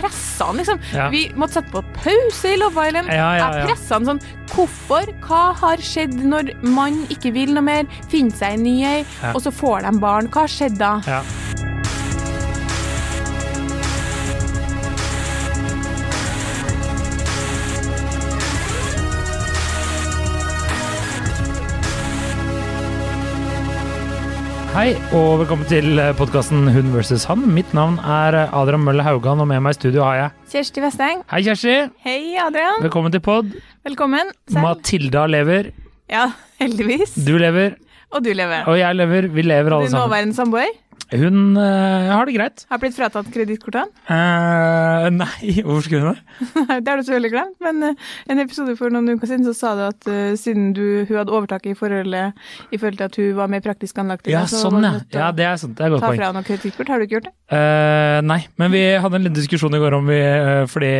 pressa han, liksom. Ja. Vi måtte sette på pause i Love Island. Ja, ja, ja. Jeg pressa han sånn Hvorfor? Hva har skjedd når man ikke vil noe mer? Finner seg en ny ei, Ja. og så får de barn. Hva har skjedd da? Hei, og velkommen til podkasten Hun versus han. Mitt navn er Adrian Mølle Haugan, og med meg i studio har jeg Kjersti Vesteng. Hei, Kjersti. Hei, Adrian. Velkommen til pod. Velkommen. Selv. Matilda lever. Ja, heldigvis. Du lever, Og du lever. og jeg lever. Vi lever alle sammen. Din nåværende samboer Hun eh, har det greit. har blitt fratatt kredittkortene. Uh, nei, hvorfor skulle hun det? det har du selvfølgelig glemt, men uh, en episode for noen uker siden så sa du at uh, siden du, hun hadde overtaket i forholdet i forhold til at hun var mer praktisk anlagt, Ja, så sånn, ja. Ja, det er sant. Det er godt ta poeng. fra henne kredittkort. Har du ikke gjort det? Nei, men vi hadde en liten diskusjon i går om vi Fordi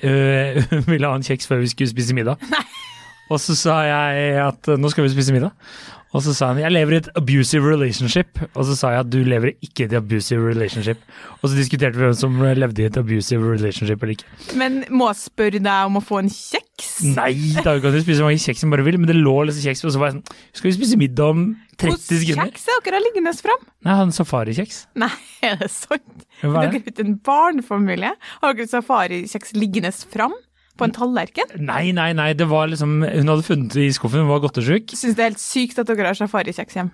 hun ville ha en kjeks før vi skulle spise middag. Og så sa jeg at nå skal vi spise middag. Og så sa han jeg lever i et abusive relationship. Og så sa jeg at du lever ikke i et abusive relationship. Og så diskuterte vi hvem som levde i et abusive relationship eller ikke. Men må jeg spørre deg om å få en kjeks? Nei, da kan du spise så mange kjeks som bare vil, men det lå liksom kjeks, og så var jeg sånn Skal vi spise middag om 30 Hvordan sekunder? kjeks er dere liggende fram? Nei, han safarikjeks. Nei, er det sant? Hva Er det? dere det? ikke en barnefamilie? Har dere safarikjeks liggende fram på en tallerken? Nei, nei, nei, det var liksom Hun hadde funnet det i skuffen, hun var godtesjuk. Jeg syns det er helt sykt at dere har safarikjeks hjem.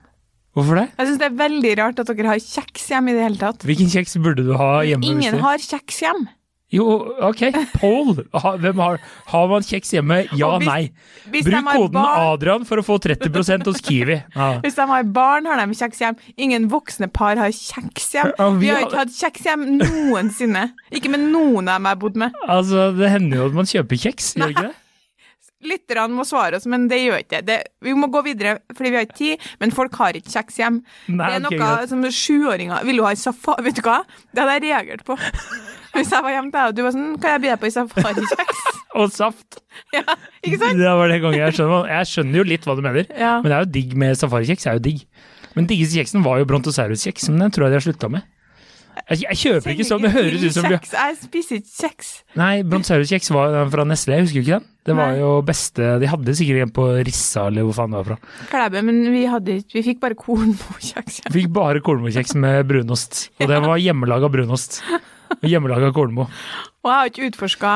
Hvorfor det? Jeg syns det er veldig rart at dere har kjeks hjem i det hele tatt. Hvilken kjeks burde du ha hjemme? Ingen har kjeks hjem. Jo, ok. poll! Ha, har, har man kjeks hjemme? Ja, hvis- nei. Hvis Bruk koden barn- Adrian for å få 30% hos Kiwi. Ja. Hvis de har barn, har de kjeks hjem. Ingen voksne par har kjeks hjem. Ja, vi Vi har ikke hatt kjeks hjem noensinne. Ikke med noen av dem jeg har bodd med. Altså, det hender jo at man kjøper kjeks, gjør ikke det? Lytterne må svare oss, men det gjør ikke det. Vi må gå videre, fordi vi har ikke tid. Men folk har ikke kjeks hjem. Nei, det er noe okay, som sjuåringer Vil du ha safari? Vet du hva? Det hadde jeg reagert på. Hvis jeg var hjemme til deg og du var sånn Kan jeg by deg på safarikjeks? Og saft. ja, ikke sant? Det var den gangen jeg skjønner, jeg skjønner jo litt hva du mener. Ja. Men det er jo digg med safarikjeks. er jo digg. Men diggeste kjeksen var jo brontosauruskjeks, men den tror jeg de har slutta med. Jeg, jeg kjøper ikke sånn, det høres ut som Jeg spiser ikke kjeks. Nei, brontosauruskjeks var den fra Nestle, jeg husker jo ikke den. Det var Nei. jo beste De hadde sikkert en på Rissa, eller hvor faen det var fra. Klæbe, men vi hadde ikke Vi fikk bare kornmokjeks. Ja. Fikk bare kornmokjeks med brunost. Og det var hjemmelaga brunost. Hjemmelaga kålmo. Og jeg har ikke utforska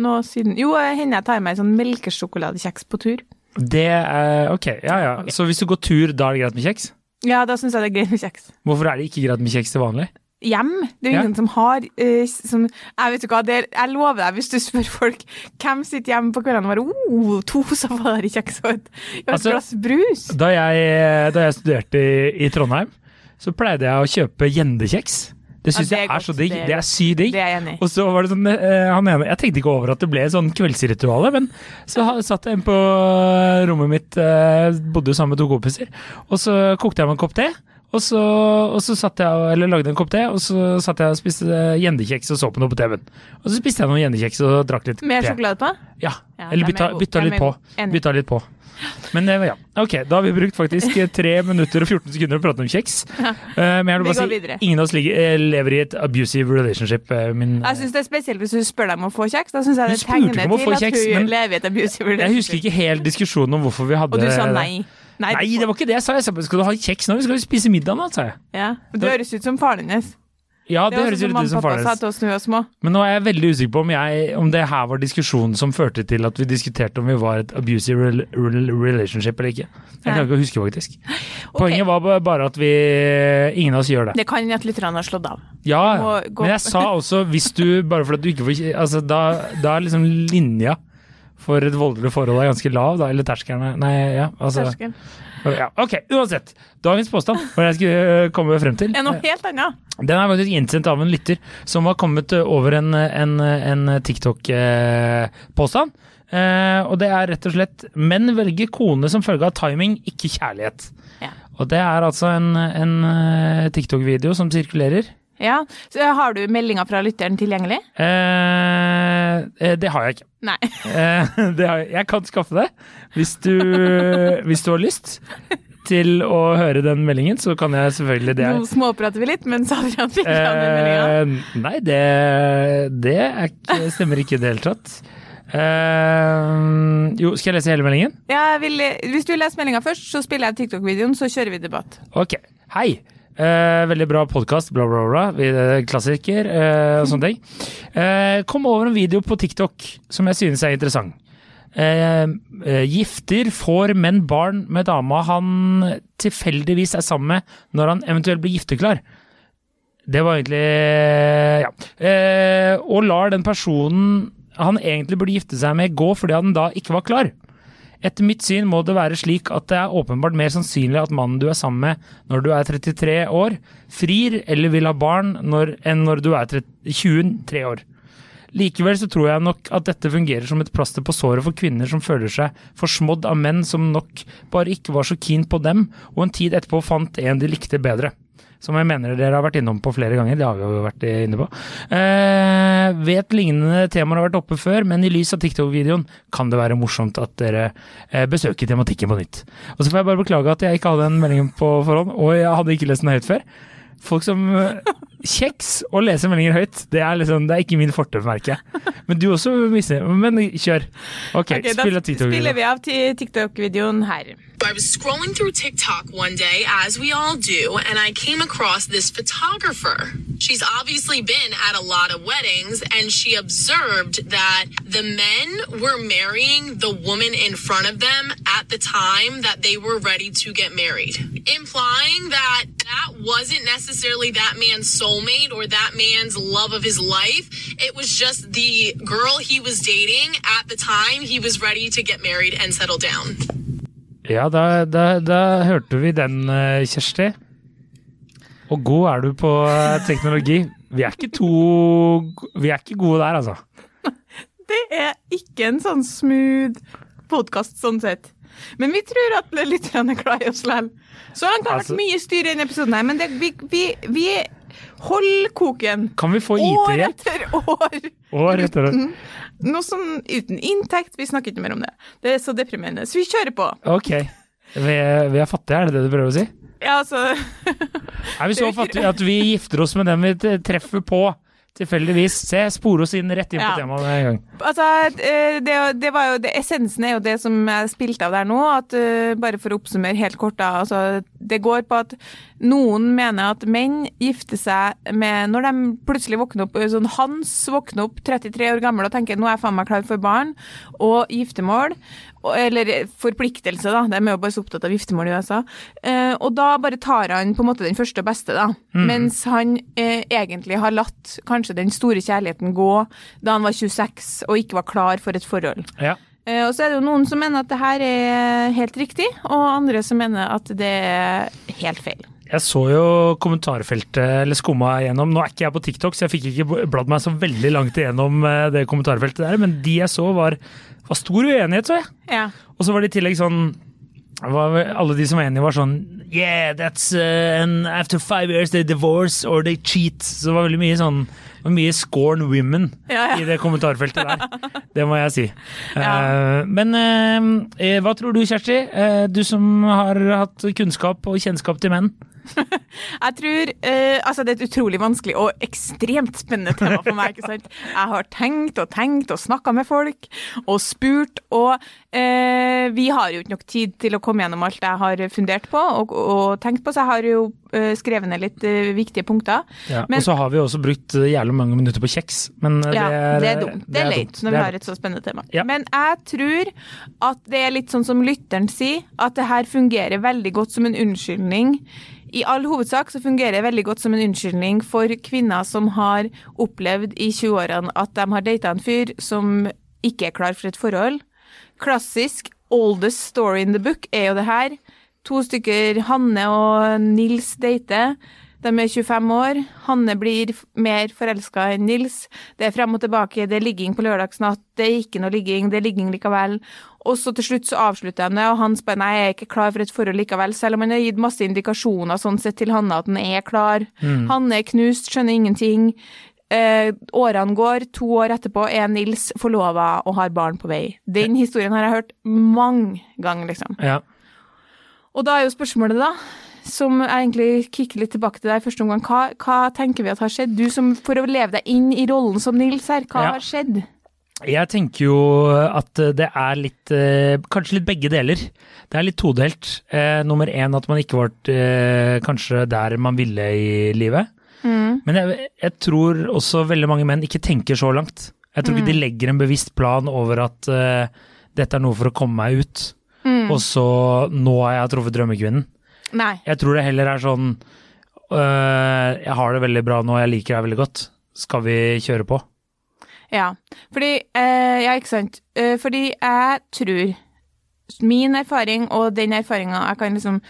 noe siden Jo, hender jeg tar med en sånn melkesjokoladekjeks på tur. Det er Ok, ja ja. Så hvis du går tur, da er det greit med kjeks? Ja, da syns jeg det er greit med kjeks. Hvorfor er det ikke greit med kjeks til vanlig? Hjem. Det er jo Ja. som har uh, som, Jeg vet ikke hva, er, jeg lover deg, hvis du spør folk hvem sitter hjemme på kveldene og bare oh, to safarikjeks og et, et Altså- glass brus. Da jeg, da jeg studerte i, i Trondheim, så pleide jeg å kjøpe gjendekjeks. Det syns Ja, jeg er så digg. det er Det er sykt digg. Og så var det sånn, eh, han ene, Jeg tenkte ikke over at det ble sånn kveldsritual, men så satt jeg inne på rommet mitt, eh, bodde sammen med to kompiser, og så kokte jeg meg en kopp te. Og så, og så satt jeg, eller lagde en kopp te, og så satt jeg og spiste gjendekjeks og så på noe på TV-en. Og så spiste jeg noen gjendekjeks og drakk litt Mer te. sjokolade på? Ja, Ja, eller er bytta, bytta litt på. Bytta litt på. Men eh, ja, ok, da har vi brukt faktisk eh, 3 minutter og 14 sekunder å prate om kjeks. Ja. Eh, Men jeg vil bare si, videre. ingen av oss eh, lever i et abusive relationship. eh, Min, Jeg syns det er spesielt hvis du spør deg om å få kjeks. Da syns jeg det tegner til at kjeks, hun lever i et abusive jeg husker ikke helt diskusjonen om hvorfor vi hadde Og du sa nei. Nei, Nei, det var ikke det jeg sa. Jeg sa skal du ha kjeks nå? Vi skal jo spise middag nå, sa jeg. Ja, Du høres ut som faren hennes. Ja, Det det høres sånn ut som faren hennes. vi. Men nå er jeg veldig usikker på om, jeg, om det her var diskusjonen som førte til at vi diskuterte om vi var et abusive rel rel relationship eller ikke. Jeg kan klarer ikke å huske, faktisk. Poenget var bare at vi Ingen av oss gjør det. Det kan hende at lytterne har slått av. Ja, men jeg sa også hvis du Bare fordi du ikke får Altså, da, da er liksom linja for et voldelig forhold er ganske lav, da. Eller terskelen er Nei, ja. Altså, Terskel. ja. Ok, uansett. Dagens påstand, hva jeg skulle øh, komme frem til. Er noe helt annet. Den er faktisk innsendt av en lytter som har kommet øh, over en, en, en TikTok-påstand. Eh, og det er rett og slett menn velger kone som følge av timing, ikke kjærlighet. Ja. Og det er altså en, en TikTok-video som sirkulerer. Ja, så Har du meldinger fra lytteren tilgjengelig? Eh, eh, det har jeg ikke. Nei. Eh, det har jeg. jeg kan skaffe det hvis du, hvis du har lyst. til å høre den meldingen, så kan jeg selvfølgelig det. Nå småprater vi litt, men Adrian fikk fram den meldinga. Eh, nei, det, det ikke, stemmer ikke i det hele tatt. Uh, jo, skal jeg lese hele meldingen? Ja, vil, hvis du leser meldinga først, så spiller jeg TikTok-videoen, så kjører vi debatt. Ok. Hei. Eh, veldig bra podkast, bla, bla, bla. Eh, Klassiker eh, og sånne ting. Eh, kom over en video på TikTok som jeg synes er interessant. Eh, eh, gifter får menn barn med dama han tilfeldigvis er sammen med når han eventuelt blir gifteklar. Det var egentlig Ja. Og lar den personen han egentlig burde gifte seg med, gå fordi han da ikke var klar. Etter mitt syn må det være slik at det er åpenbart mer sannsynlig at mannen du er sammen med når du er 33 år, frir eller vil ha barn når, enn når du er 30, 23 år. Likevel så tror jeg nok at dette fungerer som et plaster på såret for kvinner som føler seg forsmådd av menn som nok bare ikke var så keen på dem, og en tid etterpå fant en de likte bedre. Som jeg mener dere har vært innom på flere ganger. Det har vi jo vært inne på. Eh, vet lignende temaer har vært oppe før, men i lys av TikTok-videoen kan det være morsomt at dere eh, besøker tematikken på nytt. Og så får jeg bare beklage at jeg ikke hadde den meldingen på forhånd, og jeg hadde ikke lest den høyt før. Folk som eh, Kjeks og lese meldinger høyt, det er, liksom, det er ikke min fortøv, merker jeg. Men du også mister Men kjør. Ok, okay spill av spiller TikTok-videoen. vi av TikTok-videoen her. I was scrolling through TikTok one day, as we all do, and I came across this photographer. She's obviously been at a lot of weddings, and she observed that the men were marrying the woman in front of them at the time that they were ready to get married, implying that that wasn't necessarily that man's soulmate or that man's love of his life. It was just the girl he was dating at the time he was ready to get married and settle down. Ja, da, da, da hørte vi den, eh, Kjersti. Og god er du på eh, teknologi. Vi er ikke to Vi er ikke gode der, altså. Det er ikke en sånn smooth podkast sånn sett. Men vi tror at lytterne er glad i oss likevel. Så langt har det Altså- vært mye styr i denne episoden, her, men det, vi, vi, vi holder koken. Kan vi få År IT-hjelp? etter år. År etter år. Noe sånn uten inntekt. Vi snakker ikke mer om det. Det er så deprimerende. Så vi kjører på. Ok. Vi er, vi er fattige, er det det du prøver å si? Ja, altså Er vi så fattige at vi gifter oss med den vi treffer på tilfeldigvis? Se, spore oss inn rett inn på Ja. temaet med en gang. Altså, eh, det, det var jo det, Essensen er jo det som jeg spilte av der nå. at eh, Bare for å oppsummere helt kort. da, altså, Det går på at noen mener at menn gifter seg med Når de plutselig våkner opp sånn Hans våkner opp 33 år gammel og tenker nå er jeg faen meg klar for barn og giftermål. Eller forpliktelse, da. De er jo bare så opptatt av giftermål i USA. Eh, og da bare tar han på en måte den første og beste, da. Mens han eh, egentlig har latt kanskje den store kjærligheten gå da han var 26 og ikke var klar for et forhold. Ja. Eh, og så er det jo noen som mener at det her er helt riktig, og andre som mener at det er helt feil. Jeg så jo kommentarfeltet, eller skumma igjennom. Nå er ikke jeg på TikTok, så jeg fikk ikke bladd meg så veldig langt igjennom eh, det kommentarfeltet der, men de jeg så var, var stor uenighet, så jeg. Ja. Og så var det i tillegg sånn var, Alle de som var enige, var sånn Yeah, that's uh, after five years they divorce or they cheat. Så det var veldig mye sånn var mye scorn women Ja, ja. i det kommentarfeltet der. Det må jeg si. Ja. Eh, men eh, hva tror du, Kjersti? Eh, du som har hatt kunnskap og kjennskap til menn. Jeg tror eh, Altså, det er et utrolig vanskelig og ekstremt spennende tema for meg, ikke sant. Jeg har tenkt og tenkt og snakka med folk og spurt, og eh, vi har jo ikke nok tid til å komme gjennom alt jeg har fundert på og, og tenkt på, så jeg har jo eh, skrevet ned litt eh, viktige punkter. Men- og så har vi også brukt eh, jævlig mange minutter på kjeks. Men eh, Ja, det, er, det er dumt. Det er leit når vi har et så spennende tema. Ja. Men jeg tror at det er litt sånn som lytteren sier, at det her fungerer veldig godt som en unnskyldning. I all hovedsak så fungerer det veldig godt som en unnskyldning for kvinner som har opplevd i 20-årene at de har data en fyr som ikke er klar for et forhold. Klassisk oldest story in the book er jo det her. To stykker, Hanne og Nils dater. De er 25 år. Hanne blir mer forelska enn Nils. Det er frem og tilbake, det er ligging på lørdagsnatt, det er ikke noe ligging, det er ligging likevel. Og så til slutt så avslutter de det, og han spør nei, jeg er ikke klar for et forhold likevel, selv om han har gitt masse indikasjoner sånn sett til Hanne at han er klar. Hanne er knust, skjønner ingenting. Eh, årene går, to år etterpå er Nils forlova og har barn på vei. Den historien har jeg hørt mange ganger, liksom. Ja. Og da er jo spørsmålet, da, som jeg egentlig kikker litt tilbake til deg i første omgang, hva, hva tenker vi at har skjedd? Du som for å leve deg inn i rollen som Nils her, hva Ja. har skjedd? Jeg tenker jo at det er litt eh, Kanskje litt begge deler. Det er litt todelt. Eh, nummer én at man ikke var eh, kanskje der man ville i livet. Mm. Men jeg, jeg tror også veldig mange menn ikke tenker så langt. Jeg tror ikke de legger en bevisst plan over at eh, dette er noe for å komme meg ut, Mm. og så nå har jeg truffet drømmekvinnen. Nei. Jeg tror det heller er sånn øh, Jeg har det veldig bra nå, jeg liker deg veldig godt. Skal vi kjøre på? Ja, fordi øh, Ja, ikke sant. Eh, fordi jeg tror Min erfaring og den erfaringa jeg kan liksom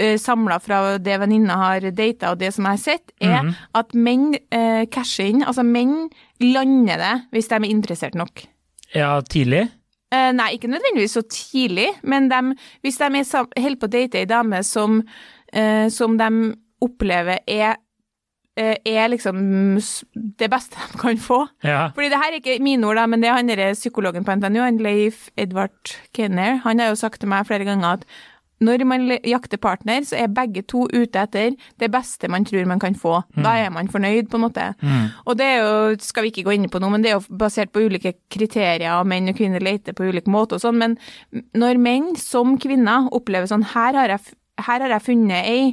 eh, samla fra det venninna har data og det som jeg har sett, er Mhm. at menn eh, casher inn. Altså menn lander det hvis de er interessert nok. Ja, tidlig? Eh, nei, ikke nødvendigvis så tidlig, men de, hvis de er holder på å date ei dame som, eh, som de opplever er, eh, er liksom det beste de kan få, Ja. fordi det her er ikke mine ord, da, men det er han psykologen på NTNU, han Leif Edvard Kenner, han har jo sagt til meg flere ganger at når man jakter partner, så er begge to ute etter det beste man tror man kan få. Da er man fornøyd, på en måte. Mm. Og det er jo, skal vi ikke gå inn på noe, men det er jo basert på ulike kriterier, og menn og kvinner leter på ulike måter og sånn, men når menn som kvinner opplever sånn, her har jeg, her har jeg funnet ei,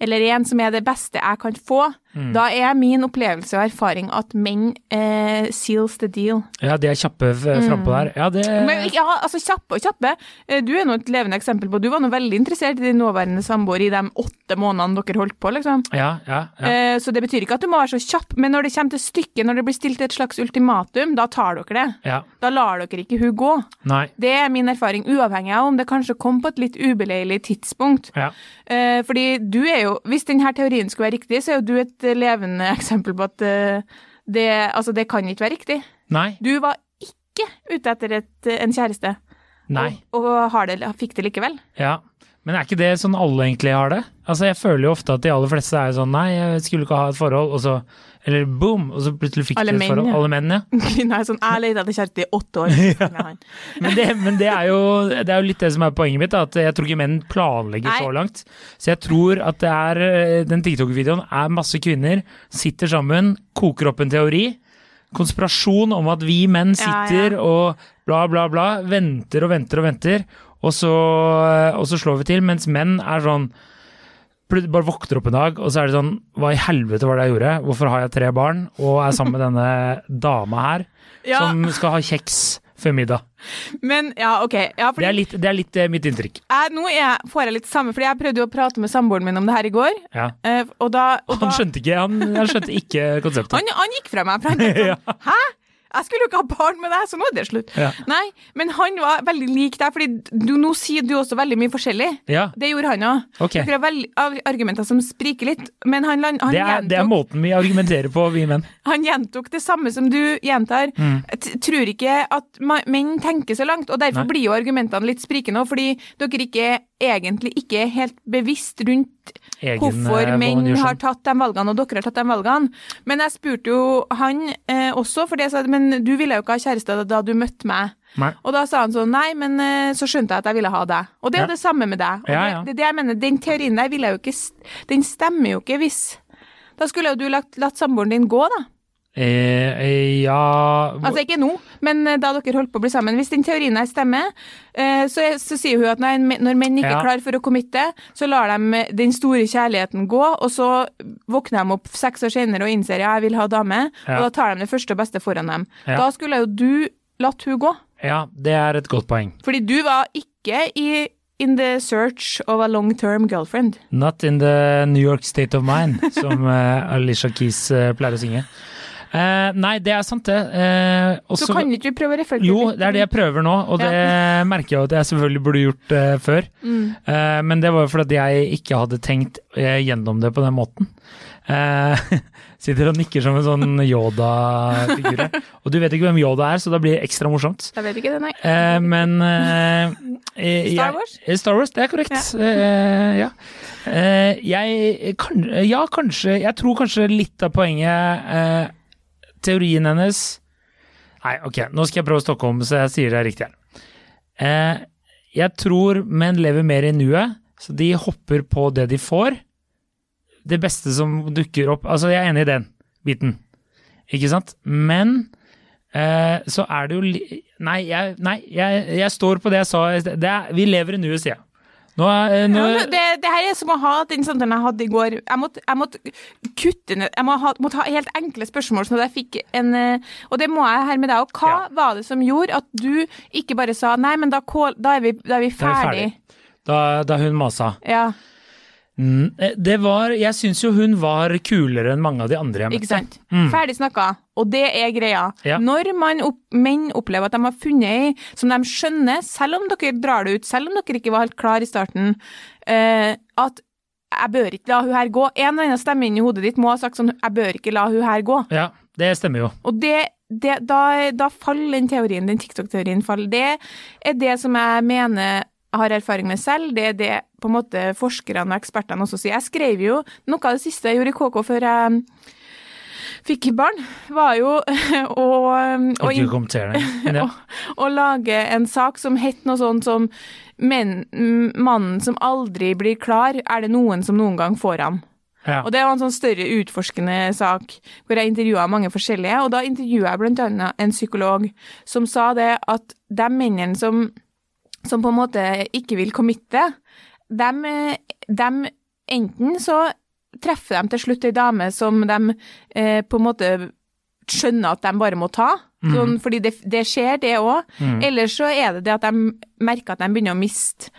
eller en som er det beste jeg kan få, da er min opplevelse og erfaring at menn eh, seals the deal. ja, de er kjappe f- frampå der. Ja, det Mm. Men, ja, altså kjappe og kjappe. Eh, Du er nå et levende eksempel på Du var nå veldig interessert i din nåværende samboer i de åtte månedene dere holdt på, liksom. Ja, ja. ja. Eh, Så det betyr ikke at du må være så kjapp, men når det kommer til stykket, når det blir stilt et slags ultimatum, da tar dere det. ja. Da lar dere ikke hun gå. Nei. Det er min erfaring, uavhengig av om det kanskje kom på et litt ubeleilig tidspunkt. Ja. Eh, fordi du er jo, hvis denne teorien skulle være riktig, så er jo du et levende eksempel på at eh, det, altså det kan ikke være riktig. Nei. Du var ikke ute etter et, en kjæreste, Nei. og, og har det, fikk det likevel. Ja. Men er ikke det sånn alle egentlig har det? Altså, Jeg føler jo ofte at de aller fleste er sånn Nei, jeg skulle ikke ha et forhold, og så Eller boom, og så plutselig fikk de et forhold. ja. Alle menn, ja. Kvinner er sånn, jeg leter etter kjæreste i åtte år. Men det, men det, er jo, det er jo litt det som er poenget mitt, at jeg tror ikke menn planlegger Nei. så langt. Så jeg tror at det er eh, den TikTok-videoen er masse kvinner, sitter sammen, koker opp en teori. Konspirasjon om at vi menn Ja, sitter og bla, bla, bla, venter og venter og venter, og så, og så slår vi til, mens menn er sånn bare våkner opp en dag, og så er det sånn Hva i helvete var det jeg gjorde? Hvorfor har jeg tre barn og er sammen med denne dama her, Ja, som skal ha kjeks før middag? men ja, ok. Ja, fordi Det er litt, det er litt eh, mitt inntrykk. jeg, nå jeg- får jeg litt samme, fordi jeg prøvde jo å prate med samboeren min om det her i går, Ja. eh, og da, og Han skjønte ikke, han, han skjønte ikke konseptet. Han, han gikk fra meg, for han tenkte sånn, hæ? Jeg skulle jo ikke ha barn med deg, så nå er det slutt. Ja. Nei, men han var veldig lik deg, fordi du, nå sier du også veldig mye forskjellig. Ja, Det gjorde han òg. Okay. Dere har argumenter som spriker litt, men han, han, Det er, det er måten vi argumenterer på, vi menn. han gjentok det samme som du gjentar. Mm. Tror ikke at menn tenker så langt, og derfor Nei. blir jo argumentene litt sprikende òg, fordi dere ikke egentlig ikke er helt bevisst rundt Egen, hvorfor eh, menn har tatt de valgene, og dere har tatt de valgene. Men jeg spurte jo han eh, også, for jeg sa men du ville jo ikke ha kjæreste da, du møtte meg. Nei. Og da sa han sånn, nei, men eh, så skjønte jeg at jeg ville ha deg. Og det er jo Ja. det samme med deg. Ja, ja. Det, det, det jeg mener, den teorien der ville jeg jo ikke, den stemmer jo ikke hvis Da skulle jo du latt, latt samboeren din gå, da. Eh, eh, ja Altså ikke nå, men eh, da dere holdt på å bli sammen. Hvis den teorien her stemmer, eh, så, så sier hun at nei, når menn ikke Ja. er klar for å committe, så lar de den store kjærligheten gå, og så våkner de opp seks år senere og innser ja, jeg vil ha dame, Ja. og da tar de det første og beste foran dem. Ja. Da skulle jo du latt hun gå, Ja, det er et godt poeng. fordi du var ikke i in the search of a long-term girlfriend. Not in the New York state of mind, som Alicia Keys pleier å synge. Eh, nei, det er sant, det. Eh, Så også- kan ikke du prøve å reflektere Jo, det er det jeg prøver nå, og det merker jeg at jeg selvfølgelig burde gjort eh, før. Mm. Eh, men det var jo fordi jeg ikke hadde tenkt eh, gjennom det på den måten. Eh, sitter og nikker som en sånn Yoda-figur. Og du vet ikke hvem Yoda er, så da blir det ekstra morsomt. Jeg vet ikke det, nei. Men Star Wars? Jeg, Star Wars, det er korrekt. Ja. Eh, jeg kan, Ja, kanskje Jeg tror kanskje litt av poenget Teorien hennes Nei, ok, nå skal jeg prøve å stokke om, så jeg sier det riktig. Eh, jeg tror menn lever mer i nuet, Så de hopper på det de får. Det beste som dukker opp Altså, jeg er enig i den biten, ikke sant? Men eh, så er det jo Nei, jeg, nei jeg, jeg, står på det jeg sa. Det er, vi lever i nuet, sier jeg. Nå, er, nå ja, det, det, her er som å ha den samtalen jeg hadde i går. Jeg måtte, jeg måtte kutte ned Jeg må ha, måtte ha helt enkle spørsmål, sånn at jeg fikk en eh, Og det må jeg her med deg. Og hva ja. var det som gjorde at du ikke bare sa nei, men da, da, er, vi, da er vi ferdig? Da, da hun masa. Ja. Mm, eh, det var Jeg syns jo hun var kulere enn mange av de andre jeg møtte. Ikke sant. Mm. Ferdig snakka. Og det er greia. Ja. Når opp, menn opplever at de har funnet ei som de skjønner, selv om dere drar det ut, selv om dere ikke var helt klar i starten, uh, at jeg bør ikke la hun her gå. En eller annen stemme inni hodet ditt må ha sagt sånn jeg bør ikke la hun her gå. Ja, det stemmer jo. Og det, det, da, da, faller den teorien, den TikTok-teorien faller. Det er det som jeg mener har erfaring med selv, det er det på en måte forskerne og ekspertene også sier. Jeg skrev jo noe av det siste jeg gjorde i KK før jeg fikk barn, var jo å, å, ja. å lage en sak som het noe sånt som men, 'Mannen som aldri blir klar, er det noen som noen gang får ham'. Ja. Og Det var en sånn større utforskende sak hvor jeg intervjua mange forskjellige. Og da intervjua jeg bl.a. en psykolog som sa det at de mennene som som på en måte ikke vil committe, de, de Enten så treffer de til slutt ei dame som de eh, på en måte skjønner at de bare må ta. Mm. Sånn, fordi det, det, skjer, det òg. Mm. Eller så er det det at de merker at de begynner å miste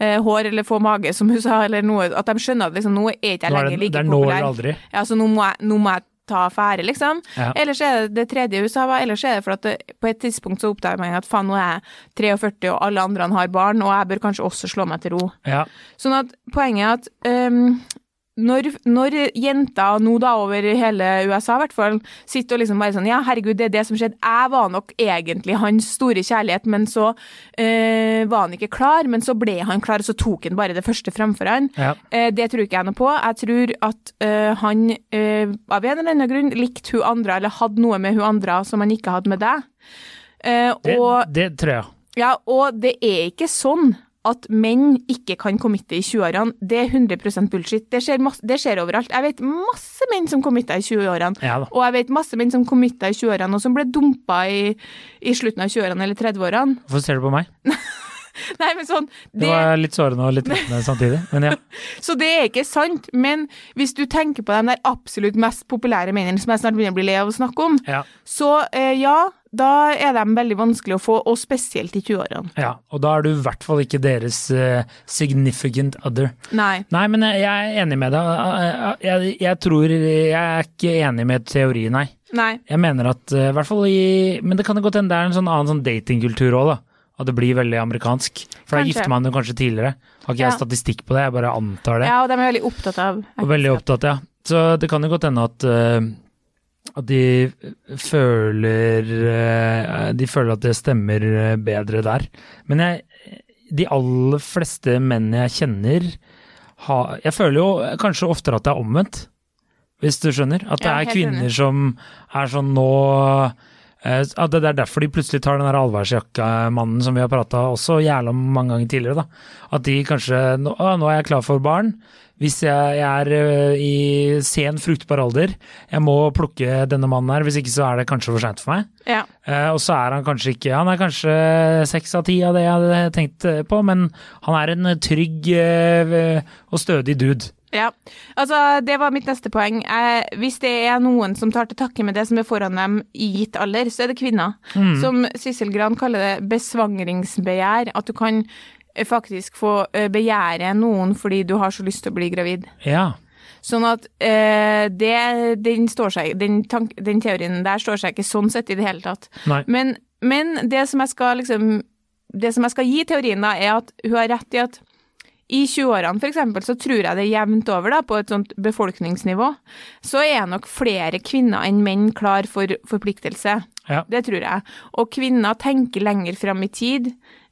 eh, hår eller få mage, som hun sa, eller noe. At de skjønner at liksom, nå er ikke jeg lenger like populær. Det er nå eller aldri. Ja, så nå må jeg, nå må jeg ta affære, liksom. Ja. Ellers er det det tredje USA var, ellers er det for at det, på et tidspunkt så oppdager man at faen, nå er jeg 43 og alle andre har barn, og jeg bør kanskje også slå meg til ro. Ja. Sånn at poenget er at um, når, når, jenter nå da over hele USA i hvert fall sitter og liksom bare sånn Ja, herregud, det er det som skjedde. Jeg var nok egentlig hans store kjærlighet, men så øh, var han ikke klar. Men så ble han klar, og så tok han bare det første fremfor han. Ja. Eh, det tror ikke jeg noe på. Jeg tror at øh, han øh, av en eller annen grunn likte hun andre, eller hadde noe med hun andre som han ikke hadde med deg. det, og, det tror jeg. Ja, og det er ikke sånn at menn ikke kan committe i 20-årene, det er 100 bullshit. Det skjer, masse, det skjer, overalt. Jeg vet masse menn som committa i 20-årene, ja, og jeg vet masse menn som committa i 20-årene, og som ble dumpa i, i slutten av 20-årene eller 30-årene. Hvorfor ser du på meg? Nei, men sånn Det, det var litt sårende og litt rettende samtidig, men ja. så det er ikke sant. Men hvis du tenker på de der absolutt mest populære mennene som jeg snart begynner å bli lei av å snakke om, ja. så eh, ja, da er de veldig vanskelig å få, og spesielt i 20-årene. Ja, og da er du i hvert fall ikke deres uh, significant other. Nei. Nei, men jeg er enig med deg. Jeg, jeg, tror Jeg er ikke enig med teorien, nei. nei. Jeg mener at uh, hvert fall i Men det kan godt hende det er en sånn annen sånn datingkultur òg, da. At det blir veldig amerikansk. For da gifter man jo kanskje tidligere. Har ikke ja. jeg statistikk på det, jeg bare antar det. Ja, og de er veldig opptatt av Og veldig opptatt, ja. Så det kan jo godt hende at uh, at de føler eh, De føler at det stemmer eh, bedre der. Men jeg, de aller fleste menn jeg kjenner ha, Jeg føler jo kanskje oftere at det er omvendt, hvis du skjønner. At det er kvinner som er sånn nå eh, at Det er derfor de plutselig tar den der allværsjakkamannen som vi har prata også jævla mange ganger tidligere. da. At de kanskje nå, nå er jeg klar for barn hvis jeg, er eh, i sen fruktbar alder, jeg må plukke denne mannen her, hvis ikke så er det kanskje for seint for meg. Ja. Uh, og så er han kanskje ikke Han er kanskje seks av ti av det jeg hadde tenkt på, men han er en trygg og stødig dude. Ja, altså det var mitt neste poeng. Eh, hvis det er noen som tar til takke med det som er foran dem i gitt alder, så er det kvinner. Mm. Som Sissel Gran kaller det besvangringsbegjær. At du kan Eh, faktisk få eh, begjære noen fordi du har så lyst til å bli gravid. Ja. Sånn at eh, det, den, seg, den, tank, den, teorien der står seg ikke sånn sett i det hele tatt. Men, men, det som jeg skal liksom Det som jeg skal gi teorien, da, er at hun har rett i at i 20-årene f.eks. så tror jeg det er jevnt over da, på et sånt befolkningsnivå, så er nok flere kvinner enn menn klar for forpliktelse. Ja. Det tror jeg. Og kvinner tenker lenger fram i tid.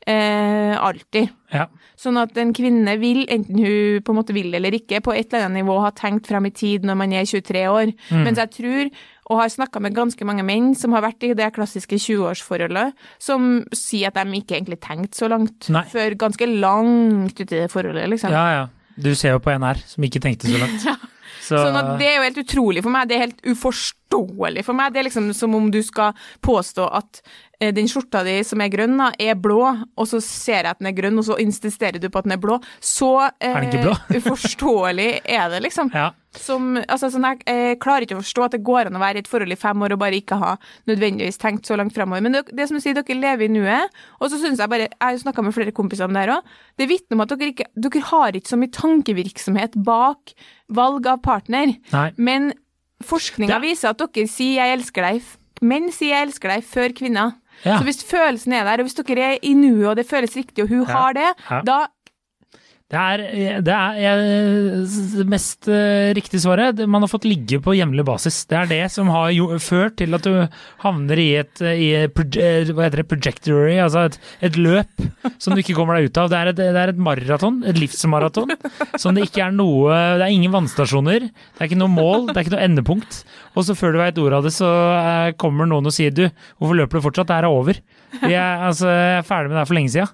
Eh, alltid. Ja. Sånn at en kvinne vil, enten hun på en måte vil eller ikke, på et eller annet nivå ha tenkt frem i tid når man er 23 år. Mm. Mens jeg tror og har snakka med ganske mange menn som har vært i det klassiske 20-årsforholdet, som sier at de ikke egentlig tenkte så langt Nei. før ganske langt uti i det forholdet, liksom. Ja, ja. Du ser jo på en her som ikke tenkte så langt. Så, Sånn at det er jo helt utrolig for meg, det er helt uforståelig for meg. Det er liksom som om du skal påstå at eh, den skjorta di som er grønn, er blå, og så ser jeg at den er grønn, og så insisterer du på at den er blå. Så eh, uforståelig er det, liksom. ja. Som, altså, sånn, jeg jeg klarer ikke å forstå at det går an å være i et forhold i fem år og bare ikke ha nødvendigvis tenkt så langt fremover. Men det, det som du sier, dere lever i nuet, og så synes jeg bare Jeg har snakka med flere kompiser om det her òg. Det vitner om at dere ikke Dere har ikke så mye tankevirksomhet bak valg av partner. Nei. Men forskninga viser at dere sier 'jeg elsker deg', menn sier 'jeg elsker deg' før kvinner. Ja. Så hvis følelsen er der, og hvis dere er i nuet og det føles riktig, og hun Ja. har det, Ja. da Det er det, er, jeg- det mest eh, riktige svaret. Man har fått ligge på hjemlig basis. Det er det som har jo, ført til at du havner i et, i eh, hva heter det, projectory, altså et, et løp som du ikke kommer deg ut av. Det er et, det er et maraton, et livsmaraton, som det ikke er noe Det er ingen vannstasjoner, det er ikke noe mål, det er ikke noe endepunkt. Og så før du veit ordet av det, så eh, kommer noen og sier du, hvorfor løper du fortsatt? Det her er over. Er, altså, jeg er ferdig med det her for lenge sida.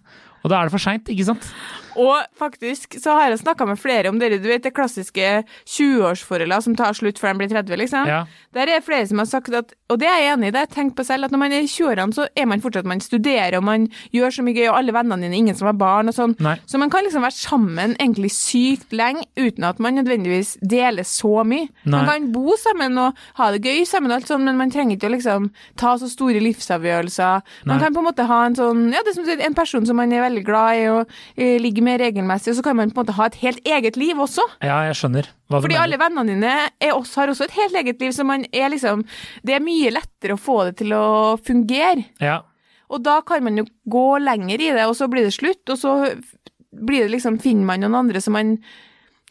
Og da er det for seint, ikke sant? Og faktisk så har jeg snakka med flere om dere, du vet det klassiske 20-årsforholdet som tar slutt før de blir 30, liksom. Ja. Der er flere som har sagt at, og det er jeg enig i, det har jeg tenkt på selv, at når man er i 20-årene, så er man fortsatt, man studerer og man gjør så mye gøy, og alle vennene dine, ingen som har barn og sånn. Nei. Så man kan liksom være sammen egentlig sykt lenge uten at man nødvendigvis deler så mye. Man kan bo sammen og ha det gøy sammen og alt sånn, men man trenger ikke å liksom ta så store livsavgjørelser. Man Nei. kan på en måte ha en sånn, ja, det er som en person som man er veldig glad i og eh, ligger med regelmessig, og så kan man på en måte ha et helt eget liv også. Ja, jeg skjønner hva Fordi alle vennene dine er også, har også et helt eget liv, så man er liksom Det er mye lettere å få det til å fungere. Ja, Og da kan man jo gå lenger i det, og så blir det slutt, og så blir det liksom, finner man noen andre som man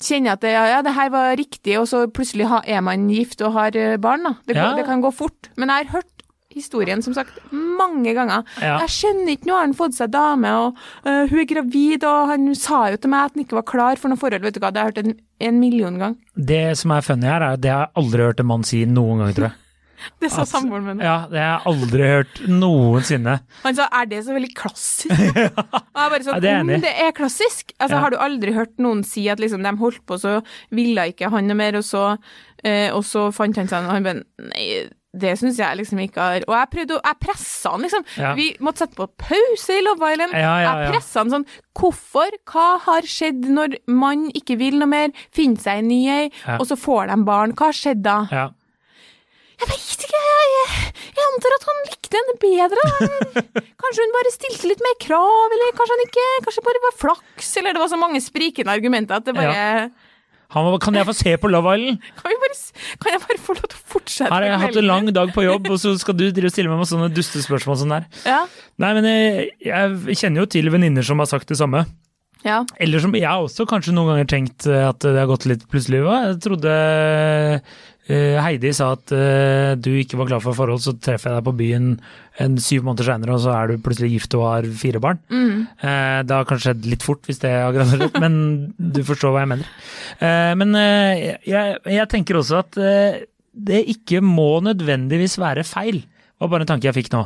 kjenner at det, ja, ja, det her var riktig, og så plutselig er man gift og har eh, barn. da. Det, Ja. det kan gå fort. Men jeg har hørt historien som sagt mange ganger. Ja. Jeg skjønner ikke, nå har han fått seg dame, og uh, hun er gravid, og han sa jo til meg at han ikke var klar for noe forhold. Vet du hva, det har jeg hørt en, en million gang. Det som er funny her, er at det har jeg aldri hørt en mann si noen gang, tror jeg. Det sa samboeren min. Ja, det har jeg aldri hørt noensinne. Han sa er det så veldig klassisk? Og jeg bare sånn, Ja, det om det er klassisk? Altså, Ja. Har du aldri hørt noen si at liksom, de holdt på, så ville ikke han noe mer, og så, eh, og så fant han seg en, han bare nei, det syns jeg liksom ikke har Og jeg prøvde å Jeg pressa han, liksom. Ja. Vi måtte sette på pause i Love Island. Ja, ja. Jeg pressa han sånn Hvorfor? Hva har skjedd når man ikke vil noe mer, finner seg en ny ei, og så får de barn? Hva har skjedd da? Ja. Jeg vet ikke, jeg, jeg, antar at han likte henne bedre. kanskje hun bare stilte litt mer krav, eller kanskje han ikke, kanskje bare var flaks, eller det var så mange sprikende argumenter at det bare var, kan jeg få se på Love Island? kan, vi bare, kan jeg bare få lov til å fortsette? Her har jeg hatt en lang dag på jobb, og så skal du stille meg med sånne dustespørsmål sånn der. Ja. Nei, men jeg, jeg kjenner jo til venninner som har sagt det samme. ja. Eller som jeg også kanskje noen ganger tenkt eh, at det har gått litt plutselig. Jeg trodde eh, Heidi sa at eh, du ikke var klar for forhold, så treffer jeg deg på byen en syv måneder seinere, og så er du plutselig gift og har fire barn. Mm. Eh, det har kanskje skjedd litt fort, hvis det har gradert, men du forstår hva jeg mener. Eh, men eh, jeg, jeg tenker også at eh, det ikke må nødvendigvis være feil, var bare en tanke jeg fikk nå.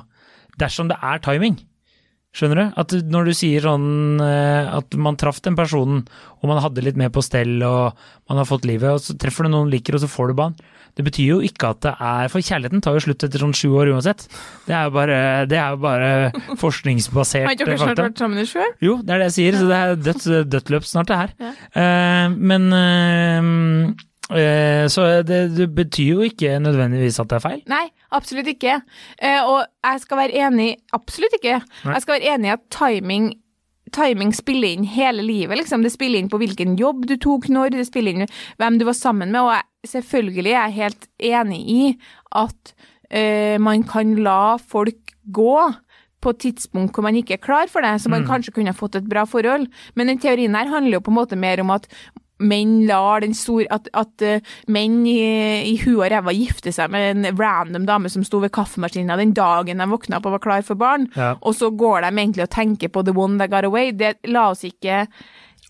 Dersom det er timing. Skjønner du? At når du sier sånn eh, at man traff den personen, og man hadde litt mer på stell, og man har fått livet, og så treffer du noen liker, og så får du barn. Det betyr jo ikke at det er For kjærligheten tar jo slutt etter sånn sju år uansett. Det er jo bare, det er jo bare forskningsbasert Har ikke dere snart vært sammen i sju år? Jo, det er det jeg sier, så det er dødt, dødt løp snart, det her. Ja. Uh, men eh, Så det, det betyr jo ikke nødvendigvis at det er feil. Nei, absolutt ikke. Eh, og jeg skal være enig Absolutt ikke. Nei. Jeg skal være enig i at timing Timing spiller inn hele livet, liksom. Det spiller inn på hvilken jobb du tok når, det spiller inn hvem du var sammen med, og jeg, selvfølgelig er jeg helt enig i at eh, man kan la folk gå på et tidspunkt hvor man ikke er klar for det, så man kanskje kunne fått et bra forhold. Men den teorien her handler jo på en måte mer om at menn lar den store At, at eh, menn i, i huet og ræva gifter seg med en random dame som sto ved kaffemaskinen den dagen de våkna opp og var klar for barn, Ja. og så går de egentlig og tenker på the one that got away. Det, la oss ikke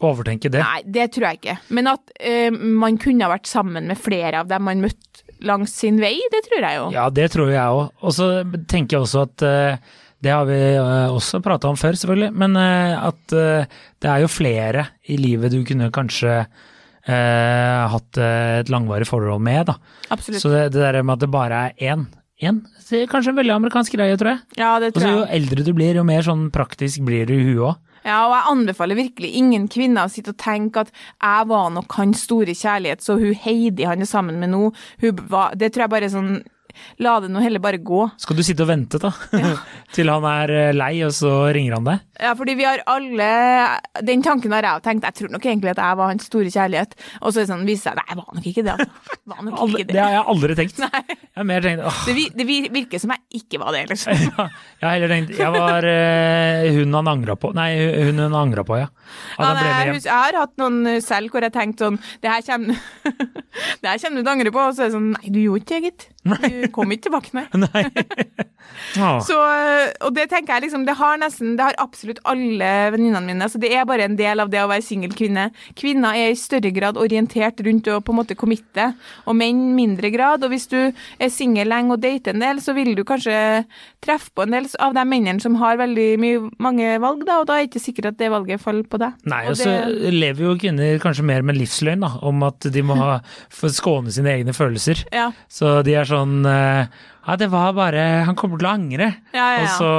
Overtenke det. Nei, det tror jeg ikke. Men at uh, man kunne ha vært sammen med flere av dem man møtte langs sin vei, det tror jeg jo. Ja, det tror jeg òg. Og så tenker jeg også at eh, det har vi eh, også prata om før, selvfølgelig, men eh, at eh, det er jo flere i livet du kunne kanskje eh, hatt et langvarig forhold med, da. Absolutt. Så det, det der med at det bare er én, én det er kanskje en veldig amerikansk greie, tror jeg. ja, det tror så jeg. jo eldre du blir, jo mer sånn praktisk blir du i huet òg. Ja, og jeg anbefaler virkelig ingen kvinner å sitte og tenke at jeg var nok hans store kjærlighet, så hun Heidi han er sammen med nå, hun var, det tror jeg bare er sånn La det nå heller bare gå. Skal du sitte og vente, da? Ja. Til han er eh, lei, og så ringer han deg? Ja, fordi vi har alle Den tanken har jeg tenkt. Jeg tror nok egentlig at jeg var hans store kjærlighet. Og så er det sånn, viser seg Nei, jeg var nok ikke det. Altså. Var nok ikke det det. har jeg aldri tenkt. Nei. Jeg har mer tenkt åh, Det, virker som jeg ikke var det, liksom. ja, Jeg har heller tenkt Jeg var eh, hun han angra på. Nei, hun hun angra på, ja. Ja, nei, jeg, jeg har hatt noen uh, selv hvor jeg tenkte sånn Det her kommer Det her kommer du til å angre på. Og så er det sånn Nei, du gjorde ikke det, gitt. Kom ikke tilbake, nei. Nei. Så, og det tenker jeg liksom, det har nesten, det har absolutt alle venninnene mine. Så det er bare en del av det å være singel kvinne. Kvinner er i større grad orientert rundt å på en måte committe, og menn mindre grad. Og hvis du er singel lenge og dater en del, så vil du kanskje treffe på en del av de mennene som har veldig mye, mange valg, da, og da er det ikke sikkert at det valget faller på deg. Nei, Og og så det- lever jo kvinner kanskje mer med livsløgn, da, om at de må ha, skåne sine egne følelser. ja, Så de er sånn eh, Ja, det var bare Han kommer til å angre. ja, ja, Og så,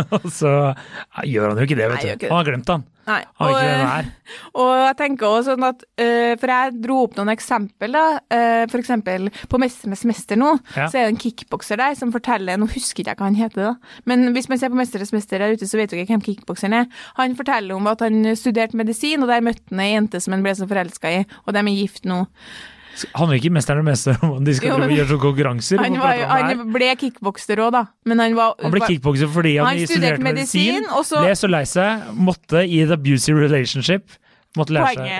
og så ja, gjør han jo ikke det, vet du. Han har glemt han. Nei. Han vet ikke. Og jeg tenker også sånn at, øh, for jeg dro opp noen eksempel da, øh, for eksempel på Mesternes mester nå, Ja. så er det en kickbokser der som forteller, nå husker ikke jeg hva han heter da, men hvis man ser på Mesternes mester der ute, så vet dere hvem kickbokseren er. Han forteller om at han studerte medisin, og der møtte han ei jente som han ble så forelsket i, og de er gift nå. Handler ikke Mesteren og Mester om de skal Jo, men- gjøre sånne konkurranser? Han, var, han ble kickbokser også da, men han var... Han ble kickbokser fordi han, Han studerte medisin, medisin, og så- ble så lei seg, måtte i et abusive relationship.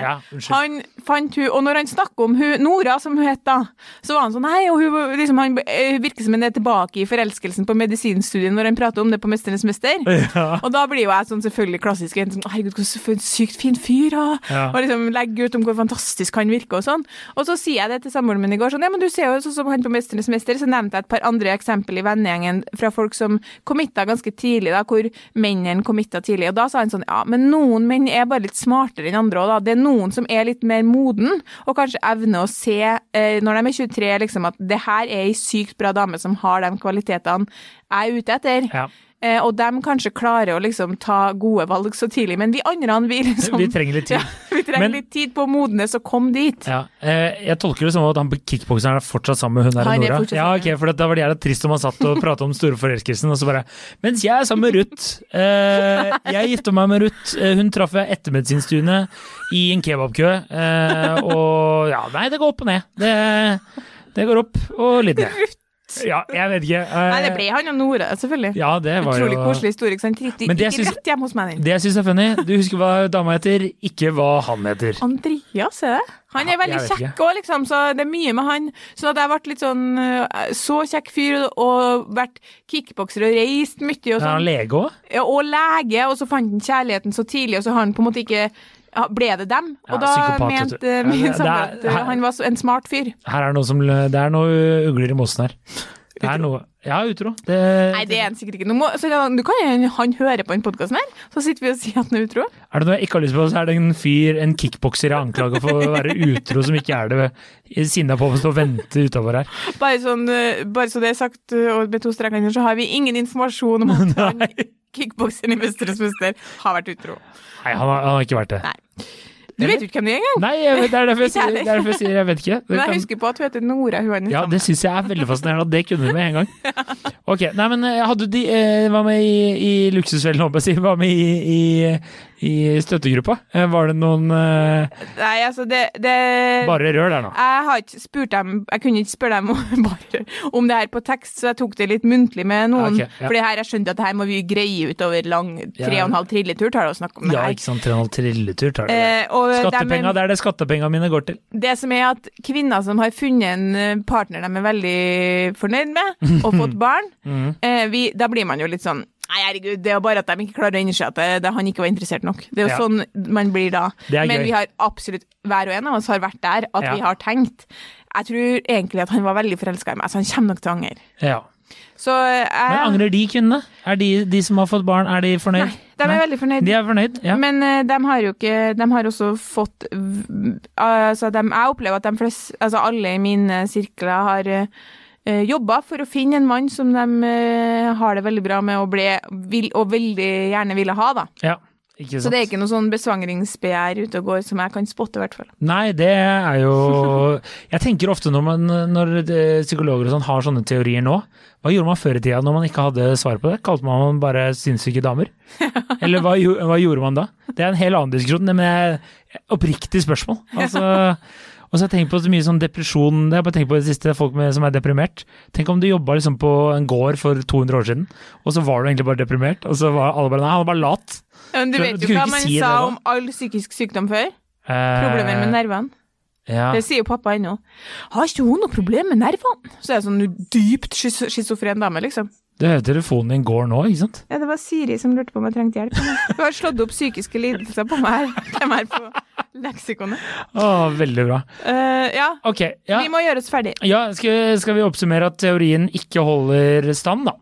Ja. Han fant hun, og når han snakker om hun, Nora, som hun het da, så var han sånn Nei, og hun liksom, han eh, virker som han er tilbake i forelskelsen på medisinstudien når han prater om det på Mesternes mester. Ja. Og da blir jo jeg sånn selvfølgelig klassisk sånn Herregud, for en sykt fin fyr, da. Ja. Og liksom legger ut om hvor fantastisk han virker og sånn. Og så sier jeg det til samboeren min i går, sånn Ja, men du ser jo sånn som han på Mesternes mester, så nevnte jeg et par andre eksempel i vennegjengen fra folk som committa ganske tidlig, da, hvor mennene committa tidlig. Og da sa han sånn Ja, men noen menn er bare litt smartere enn andre òg, da. Det er noen som er litt mer moden, og kanskje evner å se, eh, når de er 23, liksom at det her er ei sykt bra dame som har de kvalitetene jeg er ute etter. Ja. Eh, og de kanskje klarer å liksom ta gode valg så tidlig, men vi andre vi liksom Vi trenger litt tid. Ja, vi trenger Men- litt tid på å modnes og komme dit. Ja, eh, jeg tolker det som at han kickbokseren er fortsatt sammen med hun der Han er Nora. Ja, ok, for Da var det jævlig trist om han satt og pratet om store forelskelsen, og så bare Mens jeg er sammen med Ruth. Eh, jeg gifta meg med Ruth. Hun traff jeg etter medisinstudiene i en kebabkø. Eh, og ja, nei, det går opp og ned. Det, det går opp og litt ned. Ja, jeg vet ikke. Uh, Nei, det ble han og Nora, selvfølgelig. Ja, det var Utrolig jo koselig historie. ikke sant? Riktig, Men det syns- rett hjem hos meg, den. Det jeg syns er funny, du husker hva dama heter, ikke hva han heter. Andreas, er det? Han er veldig kjekk òg, liksom, så det er mye med han. Så at jeg ble litt sånn eh, Så kjekk fyr, og vært kickbokser og reist mye og Er han sånn. lege òg? Ja, og lege, og så fant han kjærligheten så tidlig, og så har han på en måte ikke ble det dem? Ja, Og da vet du. mente Ja, min samboer er- at han var en smart fyr. Her er noe som Det er noe ugler i mossen her. Det er noe Ja, utro. Det, Nei, det er han sikkert ikke. Nå må, så du kan han høre på den podkasten her, så sitter vi og sier at han er utro. Er det noe jeg ikke har lyst på, så er det en fyr, en kickbokser jeg anklager for å være utro, som ikke er det, sinna på å stå og vente utafor her. Bare, sånn, uh, bare så det er sagt, uh, og med to streker under, så har vi ingen informasjon om at kickbokseren i Mesternes mester har vært utro. Nei, han har, han har ikke vært det. Nei. Du vet jo ikke hvem det er engang. Nei, vet, det er derfor jeg sier, det er derfor jeg, sier jeg vet ikke. Men jeg husker på at hun heter Nora. Hun er ja, det syns jeg er veldig fascinerende at det kunne du med en gang. Ok, nei, men eh, hadde de eh, Hva med i, i Luksusfellen, håper jeg å si? Hva med i, i, i støttegruppa? Eh, Var det noen uh, Nei, altså, det, det Bare rør der nå. Jeg har ikke spurt dem Jeg kunne ikke spørre dem om, bare, om det her på tekst, så jeg tok det litt muntlig med noen. Okay, ja. For det her, jeg skjønte at det her må vi greie ut over lang tre og en halv trilletur, tar det å snakke om Ja, ikke sant. 3,5 trilletur tar det. Eh, Skattepenga, det er det skattepengene mine går til. Det som er at kvinner som har funnet en eh, partner de er veldig fornøyd med, og fått barn, mm. eh, vi, da blir man jo litt sånn Nei, herregud, det er bare at de ikke klarer å innse at det, han ikke var interessert nok. Det er jo Ja. sånn man blir da. Men vi har absolutt, hver og en av oss har vært der, at Ja. vi har tenkt. Jeg tror egentlig at han var veldig forelska i meg, så han kommer nok til å angre. Ja. Så jeg Men angrer de kvinnene? Er de, de som har fått barn, er de fornøyd? Nei, de er veldig fornøyd. De er fornøyd, ja. Men uh, de har jo ikke De har også fått uh, Altså, de, jeg opplever at de fleste Altså, alle i mine sirkler har uh, jobba for å finne en mann som de eh, har det veldig bra med og, ble, vil, og veldig gjerne ville ha, da. ja. Ikke sant. Så det er ikke noe sånn besvangringsbegjær ute og går som jeg kan spotte, i hvert fall. Nei, det er jo Jeg tenker ofte når, man, når eh, psykologer og sånn har sånne teorier nå, hva gjorde man før i tida når man ikke hadde svar på det? Kalte man bare sinnssyke damer? Eller hva, hva gjorde man da? Det er en helt annen diskusjon, men jeg- oppriktig spørsmål. Altså, og så har jeg tenkt på så mye sånn depresjon, det har jeg bare tenkt på det siste, folk med, som er deprimert. Tenk om du jobba liksom på en gård for 200 år siden, og så var du egentlig bare deprimert, og så var alle bare nei, han var bare lat. Men du du vet du jo hva man si sa om all psykisk sykdom før? Eh, Problemer med nervene. Ja. Det sier jo pappa ennå. Har ikke hun noe problem med nervene? Så er det sånn dypt schizofren dame, liksom. Du hører telefonen din går nå, ikke sant? Ja, det var Siri som lurte på om jeg trengte hjelp. Hun har slått opp psykiske lidelser på meg her, er på leksikonet. Å, veldig bra. Uh, ja, Okay, ja. vi må gjøre oss ferdig. ja skal, skal vi oppsummere at teorien ikke holder stand, da?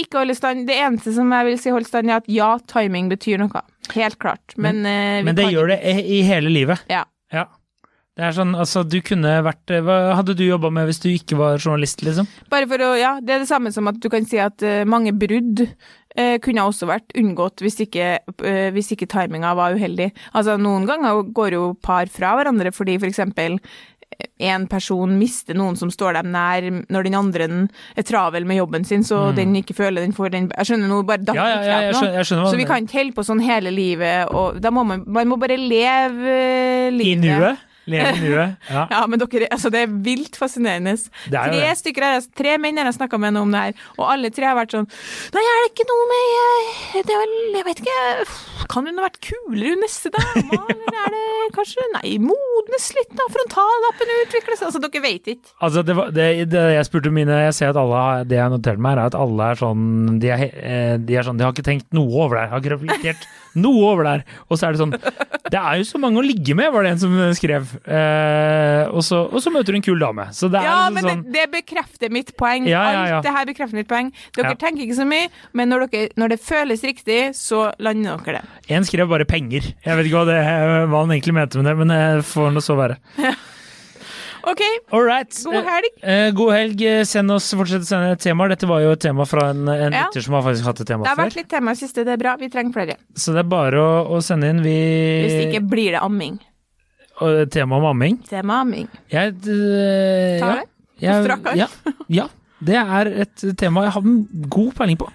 Ikke holde stand. Det eneste som jeg vil si holder stand, er at ja, timing betyr noe. Helt klart. Men, eh, vi Men det kan- gjør det i hele livet. Ja. Ja. Det er sånn, altså, du kunne vært Hva hadde du jobba med hvis du ikke var journalist, liksom? Bare for å, ja, Det er det samme som at du kan si at uh, mange brudd uh, kunne også vært unngått hvis ikke, uh, hvis ikke timinga var uheldig. Altså Noen ganger går jo par fra hverandre fordi f.eks. en person mister noen som står dem nær, når den andre er travel med jobben sin, så den ikke føler den får den Jeg skjønner nå, bare datt Mm. Ja, ja, ja, skjønner- skjønner Så vi kan ikke holde på sånn hele livet, og da må man, man må bare leve livet. I nuet? Leve nuet? Ja. Ja, men dere, altså det er vilt fascinerende. Det er tre det. stykker har jeg- tre menn har jeg snakka med nå om det her, og alle tre har vært sånn Nei, er det ikke noe med eh, Det vel Jeg vet ikke Kan hun ha vært kulere, hun neste dama? Eller er det kanskje Nei, modnes litt, da. Frontallappen utvikles Altså, dere vet ikke. Altså, det, var, det, det jeg spurte mine Jeg ser at alle Det jeg noterte meg, er at alle er sånn de er, eh, de er sånn De har ikke tenkt noe over det her. Har ikke reflektert noe over der. Og så er det sånn Det er jo så mange å ligge med, var det en som skrev. Eh, og, så, og så møter du en kul dame. Så det er Ja, liksom men sånn det, det bekrefter mitt poeng. Ja, ja, ja. Alt det her bekrefter mitt poeng. Dere tenker ikke så mye, men når, dere, når det føles riktig, så lander dere det. En skrev bare penger. Jeg vet ikke hva, det, hva han egentlig mente med det, men det får nå så være. OK, All right. god helg. Eh, eh, god helg. Send oss, Fortsett å sende temaer. Dette var jo et tema fra en, en Ja. lytter som har faktisk hatt et tema før. Det har før. vært litt tema i siste, det er bra. Vi trenger flere. Så det er bare å, å sende inn. Vi, Hvis ikke blir det amming. og tema om amming. Tema amming. Jeg, eh, Tar ja, det? jeg, strakk arm. ja, ja. Det er et tema jeg har god peiling på.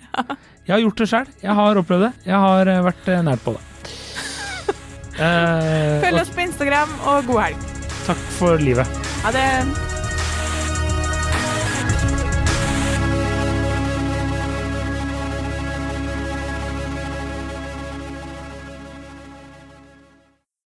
Jeg har gjort det sjøl. Jeg har opplevd det. Jeg har eh, vært eh, nært på det. Eh, Følg oss på Instagram, og god helg. Takk for livet. Ha det.